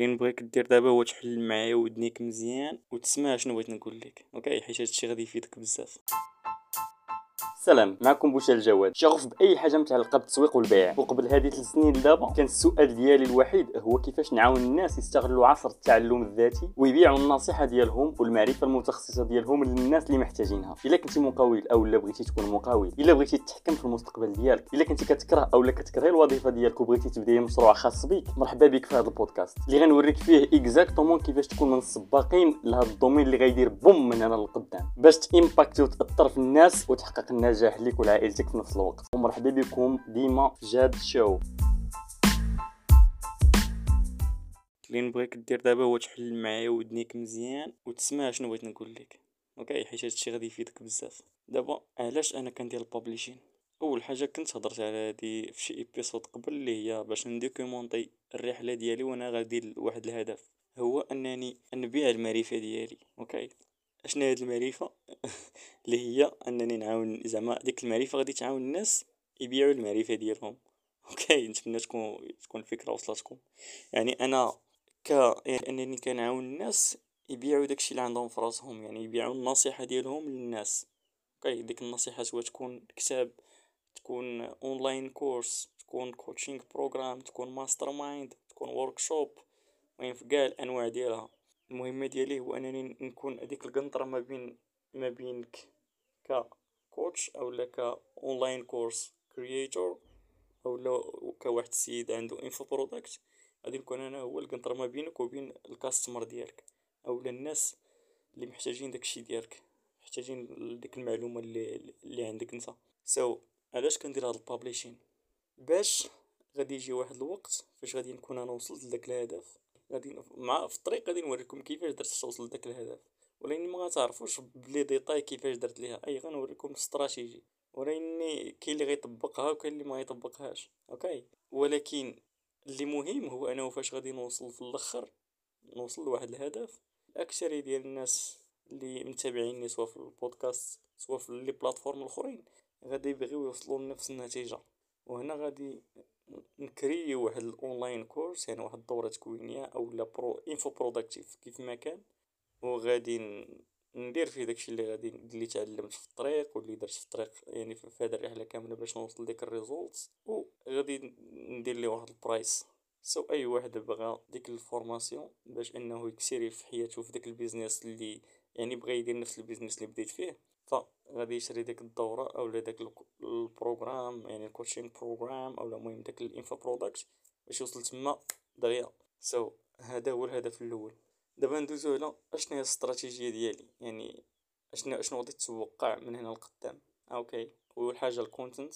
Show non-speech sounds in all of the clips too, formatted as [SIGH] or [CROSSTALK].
اللي نبغيك دير دابا هو تحل معايا ودنيك مزيان وتسمع شنو بغيت نقول لك. okay؟ حيت هادشي غادي يفيدك بزاف. سلام معكم بوشا الجواد. شغوف بأي حاجة متعلقه بالتسويق والبيع. وقبل هذه ثلاث سنين دابا كان السؤال ديالي الوحيد هو كيفاش نعاون الناس يستغلوا عصر التعلم الذاتي ويبيعوا النصيحة ديالهم والمعرفة المتخصصة ديالهم للناس اللي محتاجينها. إلا كنتي مقاول أو لا بغيتي تكون مقاول إلا بغيتي تتحكم في المستقبل ديالك إلا كنتي كتكره أو لا كتكرهي الوظيفة ديالك وبغيتي تبدأي مشروع خاص بك مرحبا بك في هذا البودكاست. اللي غنوريك فيه exactement كيفاش تكون من السباقين لهذا ال domaine اللي غيدير boom من هنا للقدام باش تامباكتي وتأثر في الناس وتحقق النجاح ليك والعائله عائلتك في نفس الوقت. ومرحبا بكم ديما جاد شو. اللي نبغيك دير دابا هو تحل معايا ودنيك مزيان وتسمع شنو بغيت نقول لك. okay؟ حيت هادشي غادي يفيدك بزاف. دابا علاش أنا كندير ال publishing؟ أول حاجة كنت هضرت على هادي في شي episode قبل اللي هي باش ندوكيمونطي الرحلة ديالي وأنا غادي لواحد الهدف. هو أنني نبيع المعرفة ديالي. okay؟ اشنا هاد المعرفة؟ [LAUGHS] اللي هي أنني نعاون زعما ديك المعرفة غادي تعاون الناس يبيعوا المعرفة ديالهم. [LAUGHS] okay نتمنى تكون تكون الفكرة وصلتكم. يعني أنا ك يعني أنني كنعاون الناس يبيعوا داكشي اللي عندهم في راسهم يعني يبيعوا النصيحة ديالهم للناس. okay ديك النصيحة سواء تكون كتاب تكون online course تكون coaching program تكون mastermind تكون workshop المهم في كاع الأنواع ديالها. المهمة ديالي هو أنني نكون هذيك القنطرة ما بين ما بينك coach أو ك online course creator أو لا كواحد السيد عنده info product غادي نكون أنا هو القنطرة ما بينك وبين ال customer ديالك أو الناس اللي محتاجين داكشي ديالك محتاجين ديك المعلومة اللي اللي عندك أنت. so so, علاش كندير هاد ال publishing باش غادي يجي واحد الوقت فاش غادي نكون أنا وصلت لداك الهدف. غادي مع في الطريق غادي نوريكم كيفاش درت توصل لداك الهدف. ولكن ما غتعرفوش ب les détails كيفاش درت ليها. أي غنوريكم الاستراتيجي ولكن كاين اللي غيطبقها وكاين اللي ما غيطبقهاش. okay؟ ولكن اللي مهم هو أنه فاش غادي نوصل في الأخر نوصل لواحد الهدف. الاكثريه ديال الناس اللي متابعيني سواء في البودكاست سواء في les plateformes الأخرين غادي يبغيو يوصلوا لنفس النتيجة. وهنا غادي نكري واحد ال online course يعني واحد الدورة تكوينية أو لا برو info product كيف ما كان. وغادي ندير فيه داكشي اللي غادي اللي تعلمت في الطريق واللي درت في الطريق يعني في هذه الرحلة كاملة باش نوصل لديك ال results وغادي ندير ليه واحد ال price so أي واحد بغى ديك ال formation باش أنه يكسيري في حياته في داك ال business اللي يعني بغى يدير نفس ال business اللي بديت فيه فغادي يشري ديك الدورة أو داك ال program يعني ال coaching program أو المهم داك ال info product باش يوصل تما دغيا. so, هذا هو الهدف الأول. دابا ندوزو على أشنو هي الاستراتيجيه ديالي؟ يعني أشنو أشنو غادي تتوقع من هنا لقدام؟ okay أول حاجة ال content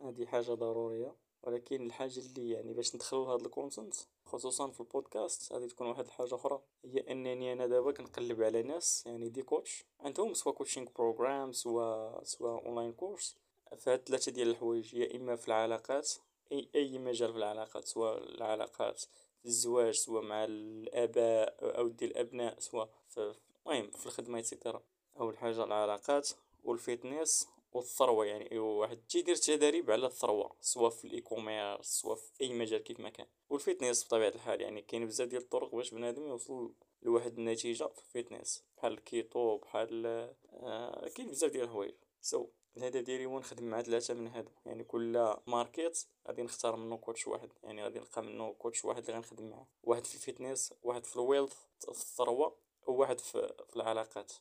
هذه حاجة ضرورية ولكن الحاجة اللي يعني باش ندخلو هذا ال content خصوصا في البودكاست غادي تكون واحد الحاجة أخرى هي أنني أنا دابا كنقلب على ناس يعني des coachs عندهم soit coaching program soit soit online course فهاد ثلاثة ديال الحوايج يا إما في العلاقات أي أي مجال في العلاقات سواء العلاقات الزواج سواء مع الآباء أو ديال الأبناء سواء في المهم في الخدمة et cetera أول حاجة العلاقات وال fitness والثروة يعني واحد تيدير تدريب على الثروة سواء في ال e-commerce سواء في أي مجال كيف ما كان. وال fitness بطبيعة الحال يعني كاين بزاف ديال الطرق باش بنادم يوصل لواحد النتيجة في ال fitness بحال الكيتو بحال آه كاين بزاف ديال الحوايج. so الهدف ديالي هو نخدم مع ثلاثة من هادو. يعني كل market غادي نختار منو coach واحد. يعني غادي نلقى منو كوتش واحد اللي غنخدم معاه. واحد في ال fitness واحد في ال wealth في الثروة وواحد في, في العلاقات.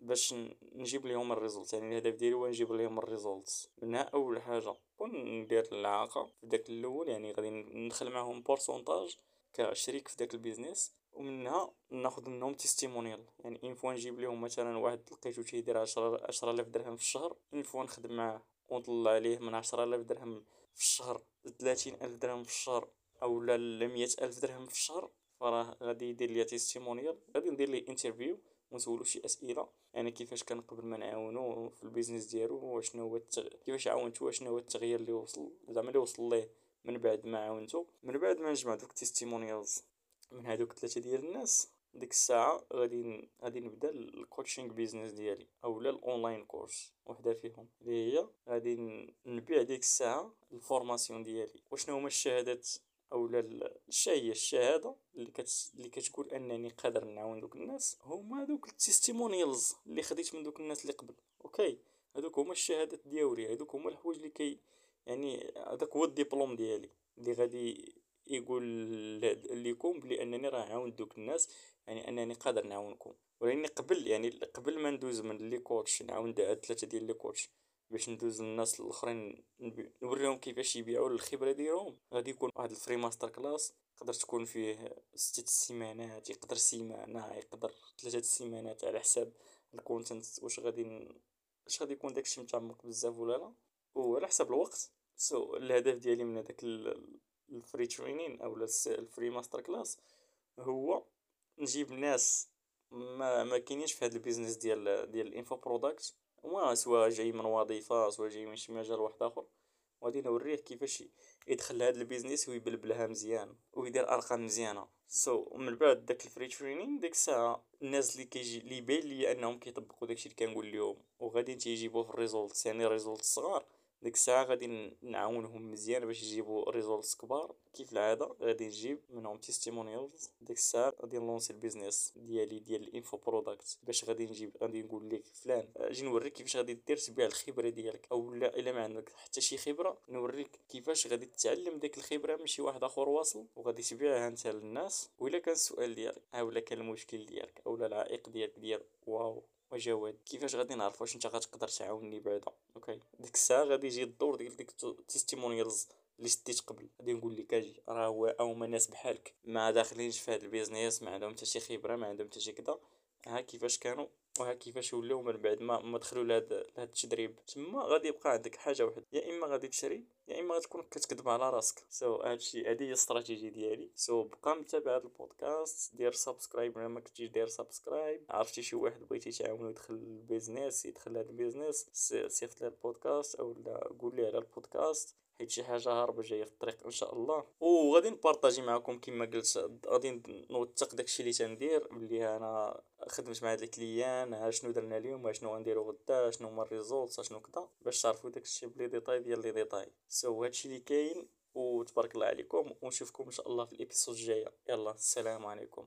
باش نجيب لهم ال result يعني الهدف ديالي هو نجيب لهم ال result منها أول حاجة كون ندير العلاقة في داك الأول. يعني غادي ندخل معاهم pourcentage كشريك في داك ال business ومنها ناخذ منهم testimonial يعني une fois نجيب لهم مثلا واحد لقيتو تيدير عشرة عشرة آلاف درهم في الشهر. une fois نخدم معاه. ونطلع عليه من عشرة آلاف درهم في الشهر لثلاثين الف درهم في الشهر أو مية الف درهم في الشهر. فراه غادي يدير ليا testimonial غادي ندير ليه interview ونسولو شي أسئلة. يعني كيفاش كان قبل ما نعاونو في ال business ديالو وشنو هو التغ... كيفاش عاونتو وشنو هو التغيير اللي وصل زعما اللي وصل ليه من بعد ما عاونتو. من بعد ما نجمع دوك testimonials من هادوك ثلاثة ديال الناس ديك الساعة غادي غادي نبدا ال coaching business ديالي أولا ال online course وحدة فيهم. اللي هي غادي نبيع ديك الساعة ال formation ديالي. وشنو هما الشهادات اولا الشهية الشهادة اللي, كت... اللي كتقول أنني قادر نعاون دوك الناس هما هادوك ال testimonials اللي خديت من دوك الناس اللي قبل. okay؟ هادوك هما الشهادات ديالي هادوك هما الحوايج اللي كي يعني هداك هو الدبلوم ديالي اللي غادي يقول ليكم بلي أنني راه عاونت دوك الناس يعني أنني قادر نعاونكم. ولأني قبل يعني قبل ما ندوز من les coachs نعاون ثلاثة ديال les coachs باش ندوز للناس الآخرين نوريهم كيفاش يبيعوا الخبرة ديالهم. غادي يكون واحد ال free masterclass يقدر تكون فيه ستة السيمانات يقدر سيمانة يقدر ثلاثة السيمانات على حساب ال content واش غادي واش غادي يكون داكشي متعمق بزاف ولا لا. وعلى حساب الوقت so الهدف ديالي من هداك ال free training أو ال free masterclass هو نجيب ناس ما ما كاينينش في هذا ال business ديال ديال ال info product هو soit جاي من وظيفة soit جاي من شي مجال واحد آخر. وغادي نوريه كيفاش يدخل لهاد ال business ويبلبلها مزيان ويدير أرقام مزيانة. so, من بعد داك ال free training ديك الساعة الناس اللي كيجي اللي يبان ليا أنهم كيطبقوا داكشي اللي كنقول ليهم وغادي تيجيبوه في ال result يعني result صغار ديك الساعة غادي نعاونهم مزيان باش يجيبو results كبار. كيف العادة؟ غادي نجيب منهم testimonials ديك الساعة غادي نلونسي ال business ديالي ديال ال info product باش غادي نجيب غادي نقول لك فلان أجي نوريك كيفاش غادي دير تبيع الخبرة ديالك. أو لا إلا ما عندك حتى شي خبرة نوريك كيفاش غادي تتعلم ديك الخبرة من شي واحد آخر واصل. وغادي تبيعها أنت للناس. ولا كان السؤال ديالك أو لا كان المشكل ديالك أو لا العائق ديالك ديال wow. وجواد كيفاش غادي نعرف واش انت غتقدر تعاوني بعدا؟ okay. ديك الساعة غادي يجي الدور ديال ديك ال testimonials اللي شديت قبل. غادي نقول لك أجي. راه هو هما ناس بحالك. ما داخلينش في هذا ال business ما عندهم حتى شي خبرة ما عندهم حتى شي كذا ها كيفاش كانوا؟ وها كيفاش ولاو من بعد ما ما دخلوا لهاد لهاد التدريب تما غادي يبقى عندك حاجة واحدة يا إما غادي تشري يا إما غتكون كتكذب على راسك. so, هادشي هادي هي الاستراتيجيه ديالي. so, بقى متابع هاد البودكاست. دير subscribe ولا ما كنتيش داير سبسكرايب عرفتي شي واحد بغيتي تعاونو يدخل ال business يدخل هاد ال business صيفط ليه البودكاست أو قول لي على البودكاست. حيت شي حاجة هاربة جاية في الطريق إن شاء الله. وغادي نبارطاجي معكم كما قلت غادي نوثق داكشي اللي تندير. بلي أنا خدمت مع هاد ال client. شنو درنا اليوم شنو غنديرو غدا شنو هما ال result شنو كدا باش تعرفوا داكشي ب les détails ديال les détails so هادشي اللي كاين وتبارك الله عليكم ونشوفكم إن شاء الله في ال episode الجاية. يلا السلام عليكم.